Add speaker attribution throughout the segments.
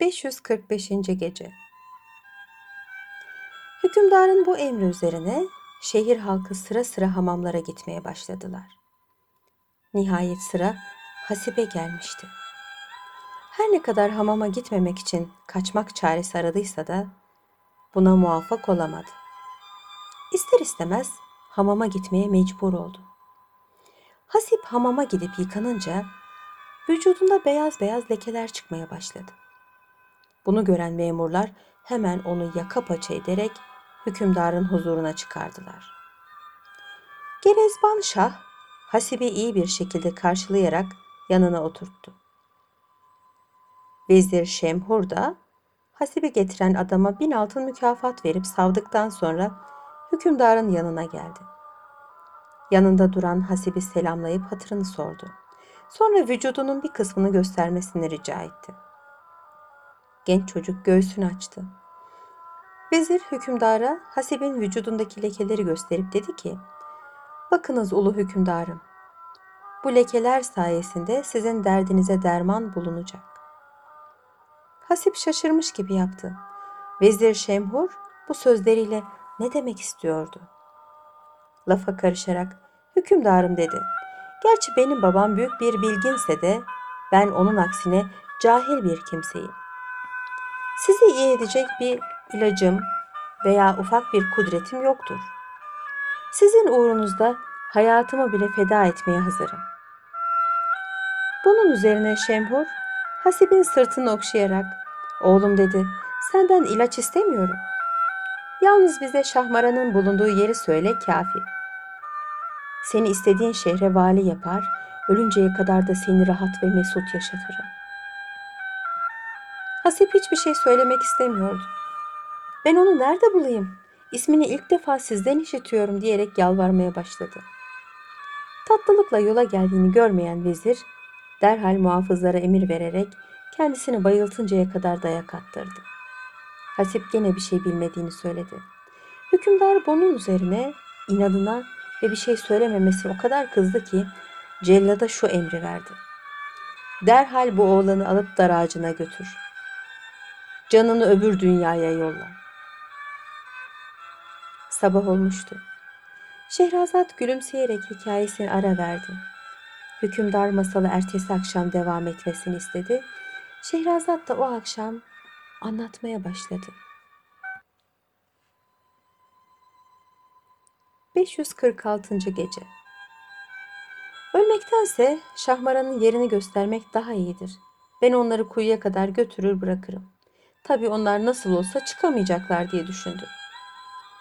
Speaker 1: 545. Gece Hükümdarın bu emri üzerine şehir halkı sıra sıra hamamlara gitmeye başladılar. Nihayet sıra Hasibe gelmişti. Her ne kadar hamama gitmemek için kaçmak çaresi aradıysa da buna muvaffak olamadı. İster istemez hamama gitmeye mecbur oldu. Hasip hamama gidip yıkanınca vücudunda beyaz beyaz lekeler çıkmaya başladı. Bunu gören memurlar hemen onu yaka paça ederek hükümdarın huzuruna çıkardılar. Gerezban Şah Hasip'i iyi bir şekilde karşılayarak yanına oturttu. Vezir Şemhur da Hasip'i getiren adama bin altın mükafat verip savdıktan sonra hükümdarın yanına geldi. Yanında duran Hasip'i selamlayıp hatırını sordu. Sonra vücudunun bir kısmını göstermesini rica etti. Genç çocuk göğsünü açtı. Vezir hükümdara Hasip'in vücudundaki lekeleri gösterip dedi ki, Bakınız ulu hükümdarım, bu lekeler sayesinde sizin derdinize derman bulunacak. Hasip şaşırmış gibi yaptı. Vezir Şemhur bu sözleriyle ne demek istiyordu? Lafa karışarak hükümdarım dedi. Gerçi benim babam büyük bir bilginse de ben onun aksine cahil bir kimseyim. Sizi iyi edecek bir ilacım veya ufak bir kudretim yoktur. Sizin uğrunuzda hayatımı bile feda etmeye hazırım. Bunun üzerine Şemhur Hasib'in sırtını okşayarak oğlum dedi senden ilaç istemiyorum. Yalnız bize Şahmaran'ın bulunduğu yeri söyle kafi. Seni istediğin şehre vali yapar, ölünceye kadar da seni rahat ve mesut yaşatırım. Hasip hiçbir şey söylemek istemiyordu. Ben onu nerede bulayım? İsmini ilk defa sizden işitiyorum diyerek yalvarmaya başladı. Tatlılıkla yola geldiğini görmeyen vezir derhal muhafızlara emir vererek kendisini bayıltıncaya kadar dayak attırdı. Hasip gene bir şey bilmediğini söyledi. Hükümdar bunun üzerine inadına ve bir şey söylememesi o kadar kızdı ki cellada şu emri verdi. Derhal bu oğlanı alıp dar ağacına götür. Canını öbür dünyaya yolla. Sabah olmuştu. Şehrazat gülümseyerek hikayesine ara verdi. Hükümdar masalı ertesi akşam devam etmesini istedi. Şehrazat da o akşam anlatmaya başladı. 546. Gece Ölmektense Şahmaran'ın yerini göstermek daha iyidir. Ben onları kuyuya kadar götürür bırakırım. Tabii onlar nasıl olsa çıkamayacaklar diye düşündü.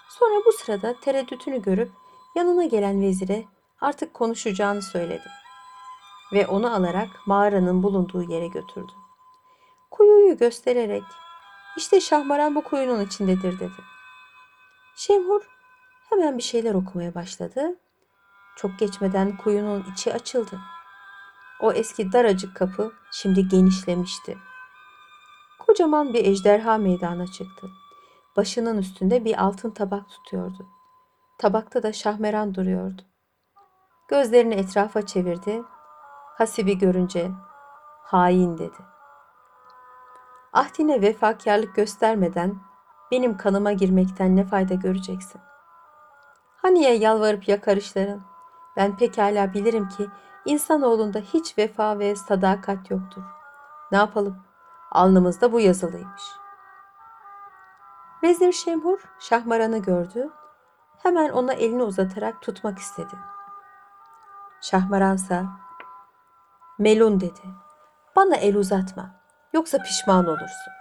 Speaker 1: Sonra bu sırada tereddütünü görüp yanına gelen vezire artık konuşacağını söyledi. Ve onu alarak mağaranın bulunduğu yere götürdü. Kuyuyu göstererek işte Şahmaran bu kuyunun içindedir dedi. Şemhur hemen bir şeyler okumaya başladı. Çok geçmeden kuyunun içi açıldı. O eski daracık kapı şimdi genişlemişti. Kocaman bir ejderha meydana çıktı. Başının üstünde bir altın tabak tutuyordu. Tabakta da şahmeran duruyordu. Gözlerini etrafa çevirdi. Hasibi görünce hain dedi. Ahdine vefakarlık göstermeden benim kanıma girmekten ne fayda göreceksin? Haniye yalvarıp yakarışların? Ben pekala bilirim ki insanoğlunda hiç vefa ve sadakat yoktur. Ne yapalım? Alnımızda bu yazılıymış. Vezir Şemhur Şahmaran'ı gördü. Hemen ona elini uzatarak tutmak istedi. Şahmaransa Melun dedi. Bana el uzatma. Yoksa pişman olursun.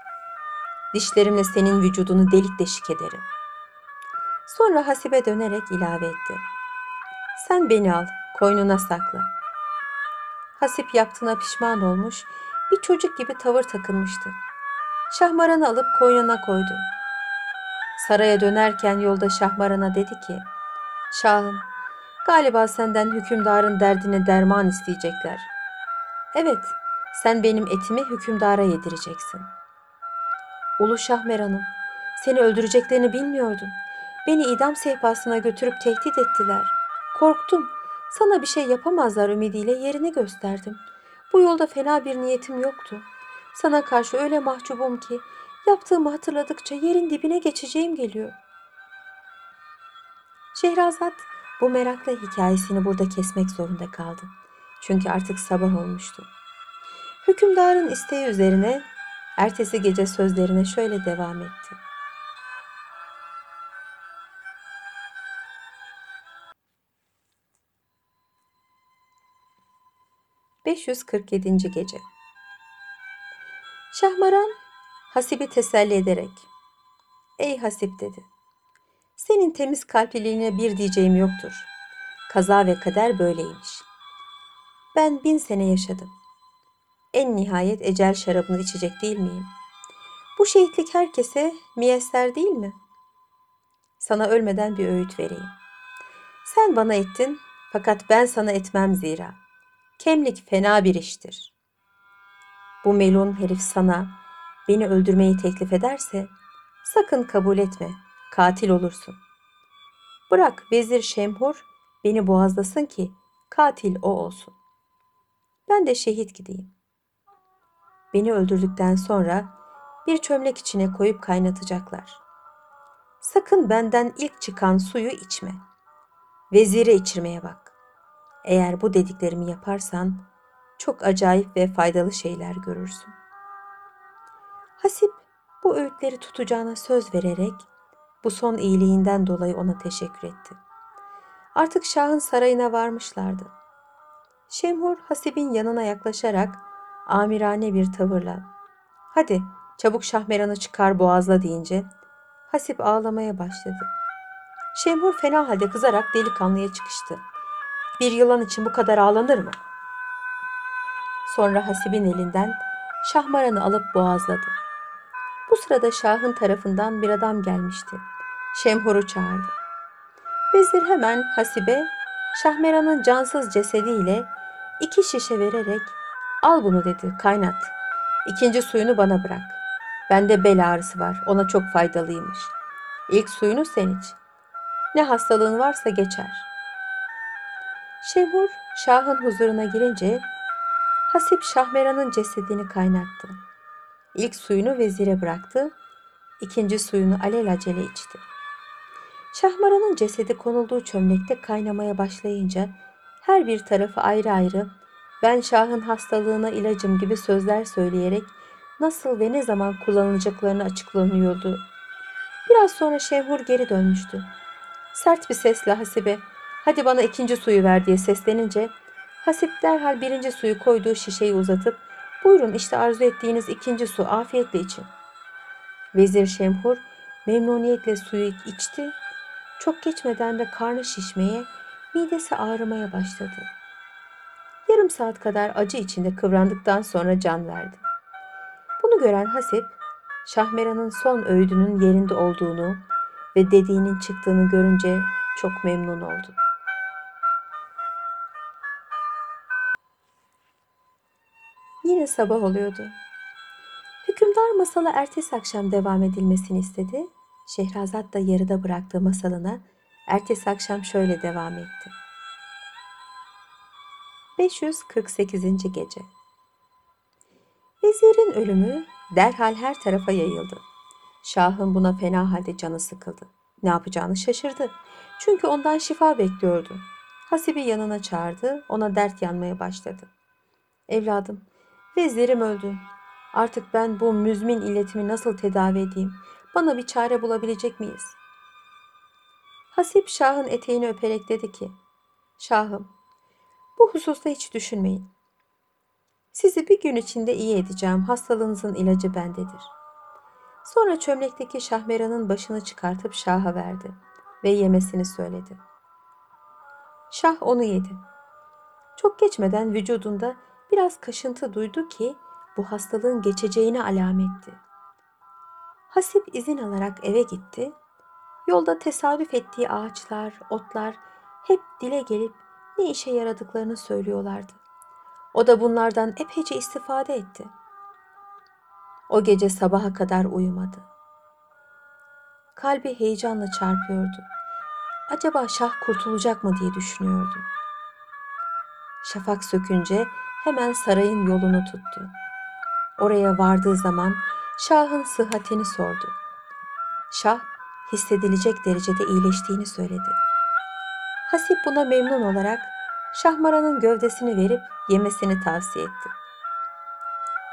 Speaker 1: Dişlerimle senin vücudunu delik deşik ederim. Sonra Hasibe dönerek ilave etti. Sen beni al, koynuna sakla. Hasip yaptığına pişman olmuş, bir çocuk gibi tavır takınmıştı. Şahmaran'ı alıp koynuna koydu. Saraya dönerken yolda Şahmaran'a dedi ki, Şahım, galiba senden hükümdarın derdine derman isteyecekler. Evet, sen benim etimi hükümdara yedireceksin. Ulu Şahmeran'ım, seni öldüreceklerini bilmiyordum. Beni idam sehpasına götürüp tehdit ettiler. Korktum. Sana bir şey yapamazlar ümidiyle yerini gösterdim. Bu yolda fena bir niyetim yoktu. Sana karşı öyle mahcubum ki yaptığımı hatırladıkça yerin dibine geçeceğim geliyor. Şehrazat bu meraklı hikayesini burada kesmek zorunda kaldı. Çünkü artık sabah olmuştu. Hükümdarın isteği üzerine ertesi gece sözlerine şöyle devam etti. ...547. Gece Şahmaran Hasip'i teselli ederek ''Ey Hasip'' dedi. ''Senin temiz kalpliliğine bir diyeceğim yoktur. Kaza ve kader böyleymiş. Ben bin sene yaşadım. En nihayet ecel şarabını içecek değil miyim? Bu şehitlik herkese miyesser değil mi? Sana ölmeden bir öğüt vereyim. Sen bana ettin fakat ben sana etmem zira. Kemlik fena bir iştir. Bu melun herif sana beni öldürmeyi teklif ederse sakın kabul etme, katil olursun. Bırak vezir Şemhur beni boğazlasın ki katil o olsun. Ben de şehit gideyim. Beni öldürdükten sonra bir çömlek içine koyup kaynatacaklar. Sakın benden ilk çıkan suyu içme. Vezire içirmeye bak. Eğer bu dediklerimi yaparsan çok acayip ve faydalı şeyler görürsün. Hasip bu öğütleri tutacağına söz vererek bu son iyiliğinden dolayı ona teşekkür etti. Artık Şah'ın sarayına varmışlardı. Şemhur Hasip'in yanına yaklaşarak amirane bir tavırla ''Hadi çabuk Şahmeran'ı çıkar boğazla'' deyince Hasip ağlamaya başladı. Şemhur fena halde kızarak delikanlıya çıkıştı. Bir yılan için bu kadar ağlanır mı? Sonra Hasip'in elinden Şahmaran'ı alıp boğazladı. Bu sırada Şah'ın tarafından bir adam gelmişti. Şemhur'u çağırdı. Vezir hemen Hasibe, Şahmeran'ın cansız cesediyle iki şişe vererek al bunu dedi kaynat. İkinci suyunu bana bırak. Bende bel ağrısı var ona çok faydalıymış. İlk suyunu sen iç. Ne hastalığın varsa geçer. Şemhur Şah'ın huzuruna girince Hasip Şahmeran'ın cesedini kaynattı. İlk suyunu vezire bıraktı, ikinci suyunu alelacele içti. Şahmaran'ın cesedi konulduğu çömlekte kaynamaya başlayınca her bir tarafı ayrı ayrı ben şahın hastalığına ilacım gibi sözler söyleyerek nasıl ve ne zaman kullanılacaklarını açıklanıyordu. Biraz sonra Şevhur geri dönmüştü. Sert bir sesle Hasibe hadi bana ikinci suyu ver diye seslenince Hasip derhal birinci suyu koyduğu şişeyi uzatıp buyurun işte arzu ettiğiniz ikinci su afiyetle için. Vezir Şemhur memnuniyetle suyu içti. Çok geçmeden de karnı şişmeye, midesi ağrımaya başladı. Yarım saat kadar acı içinde kıvrandıktan sonra can verdi. Bunu gören Hasip, Şahmeran'ın son öğüdünün yerinde olduğunu ve dediğinin çıktığını görünce çok memnun oldu. Yine sabah oluyordu. Hükümdar masala ertesi akşam devam edilmesini istedi. Şehrazat da yarıda bıraktığı masalına ertesi akşam şöyle devam etti. 548. Gece Vezirin ölümü derhal her tarafa yayıldı. Şahın buna fena halde canı sıkıldı. Ne yapacağını şaşırdı. Çünkü ondan şifa bekliyordu. Hasibi yanına çağırdı, ona dert yanmaya başladı. Evladım, Vezirim öldü. Artık ben bu müzmin illetimi nasıl tedavi edeyim? Bana bir çare bulabilecek miyiz? Hasip Şah'ın eteğini öperek dedi ki, Şahım, bu hususta hiç düşünmeyin. Sizi bir gün içinde iyi edeceğim. Hastalığınızın ilacı bendedir. Sonra çömlekteki şahmeranın başını çıkartıp Şah'a verdi ve yemesini söyledi. Şah onu yedi. Çok geçmeden vücudunda biraz kaşıntı duydu ki bu hastalığın geçeceğine alametti. Hasip izin alarak eve gitti. Yolda tesadüf ettiği ağaçlar, otlar hep dile gelip ne işe yaradıklarını söylüyorlardı. O da bunlardan epeyce istifade etti. O gece sabaha kadar uyumadı. Kalbi heyecanla çarpıyordu. Acaba şah kurtulacak mı diye düşünüyordu. Şafak sökünce hemen sarayın yolunu tuttu. oraya vardığı zaman Şah'ın sıhhatini sordu. Şah hissedilecek derecede iyileştiğini söyledi. Hasip buna memnun olarak Şahmaran'ın gövdesini verip yemesini tavsiye etti.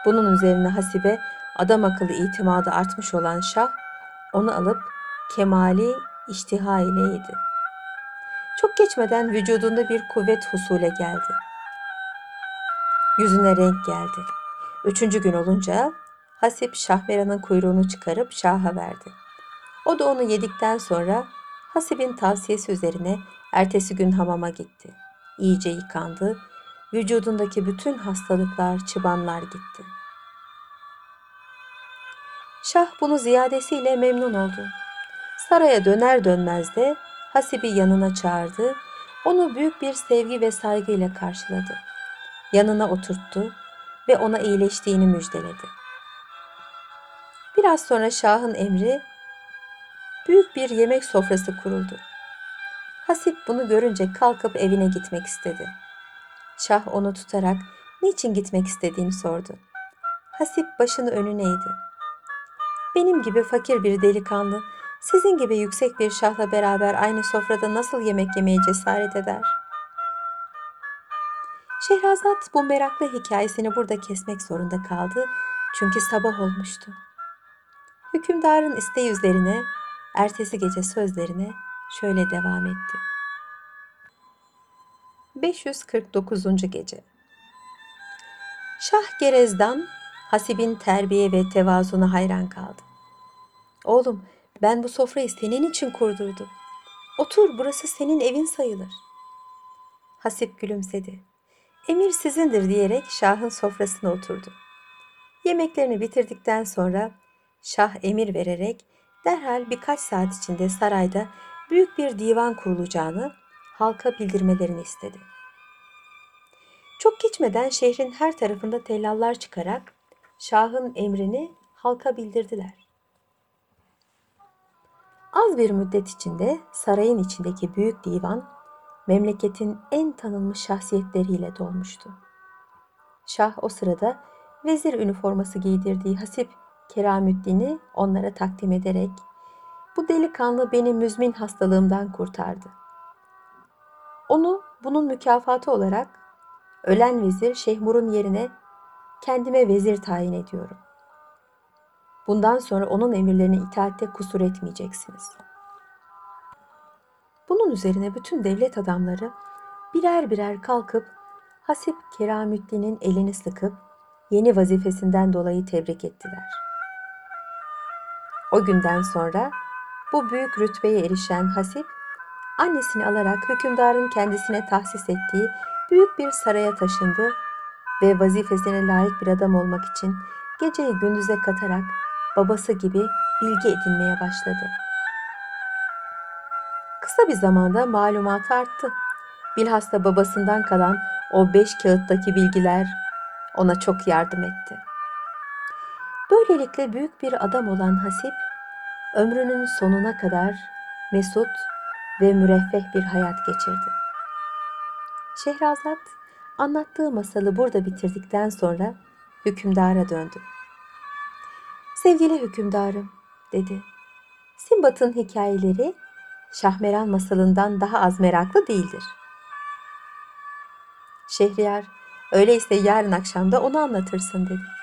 Speaker 1: Bunun üzerine Hasibe adam akıllı itimadı artmış olan Şah onu alıp kemali iştiha ile yedi. Çok geçmeden vücudunda bir kuvvet husule geldi. Yüzüne renk geldi. Üçüncü gün olunca Hasip Şahmeran'ın kuyruğunu çıkarıp Şah'a verdi. O da onu yedikten sonra Hasip'in tavsiyesi üzerine ertesi gün hamama gitti. İyice yıkandı. Vücudundaki bütün hastalıklar, çıbanlar gitti. Şah bunu ziyadesiyle memnun oldu. Saraya döner dönmez de Hasip'i yanına çağırdı. Onu büyük bir sevgi ve saygıyla karşıladı. Yanına oturttu ve ona iyileştiğini müjdeledi. Biraz sonra Şah'ın emri büyük bir yemek sofrası kuruldu. Hasip bunu görünce kalkıp evine gitmek istedi. Şah onu tutarak niçin gitmek istediğini sordu. Hasip başını önüne eğdi. Benim gibi fakir bir delikanlı sizin gibi yüksek bir şahla beraber aynı sofrada nasıl yemek yemeye cesaret eder? Şehrazat bu meraklı hikayesini burada kesmek zorunda kaldı çünkü sabah olmuştu. Hükümdarın isteği üzerine ertesi gece sözlerine şöyle devam etti. 549. gece Şah Gerezdan Hasib'in terbiye ve tevazuna hayran kaldı. Oğlum ben bu sofrayı senin için kurdurdum. Otur burası senin evin sayılır. Hasip gülümsedi. Emir sizindir diyerek Şah'ın sofrasına oturdu. Yemeklerini bitirdikten sonra Şah emir vererek derhal birkaç saat içinde sarayda büyük bir divan kurulacağını halka bildirmelerini istedi. Çok geçmeden şehrin her tarafında tellallar çıkarak Şah'ın emrini halka bildirdiler. Az bir müddet içinde sarayın içindeki büyük divan memleketin en tanınmış şahsiyetleriyle dolmuştu. Şah o sırada vezir üniforması giydirdiği Hasip Keramüddin'i onlara takdim ederek bu delikanlı beni müzmin hastalığımdan kurtardı. Onu bunun mükafatı olarak ölen vezir Şehmur'un yerine kendime vezir tayin ediyorum. Bundan sonra onun emirlerine itaatte kusur etmeyeceksiniz. Bunun üzerine bütün devlet adamları birer birer kalkıp Hasip Keramüddin'in elini sıkıp yeni vazifesinden dolayı tebrik ettiler. O günden sonra bu büyük rütbeye erişen Hasip, annesini alarak hükümdarın kendisine tahsis ettiği büyük bir saraya taşındı ve vazifesine layık bir adam olmak için geceyi gündüze katarak babası gibi bilgi edinmeye başladı. Kısa bir zamanda malumatı arttı. Bilhassa babasından kalan o beş kağıttaki bilgiler ona çok yardım etti. Böylelikle büyük bir adam olan Hasip, ömrünün sonuna kadar mesut ve müreffeh bir hayat geçirdi. Şehrazat anlattığı masalı burada bitirdikten sonra hükümdara döndü. Sevgili hükümdarım dedi. Simbat'ın hikayeleri Şahmeran masalından daha az meraklı değildir. Şehriyar öyleyse yarın akşam da onu anlatırsın dedi.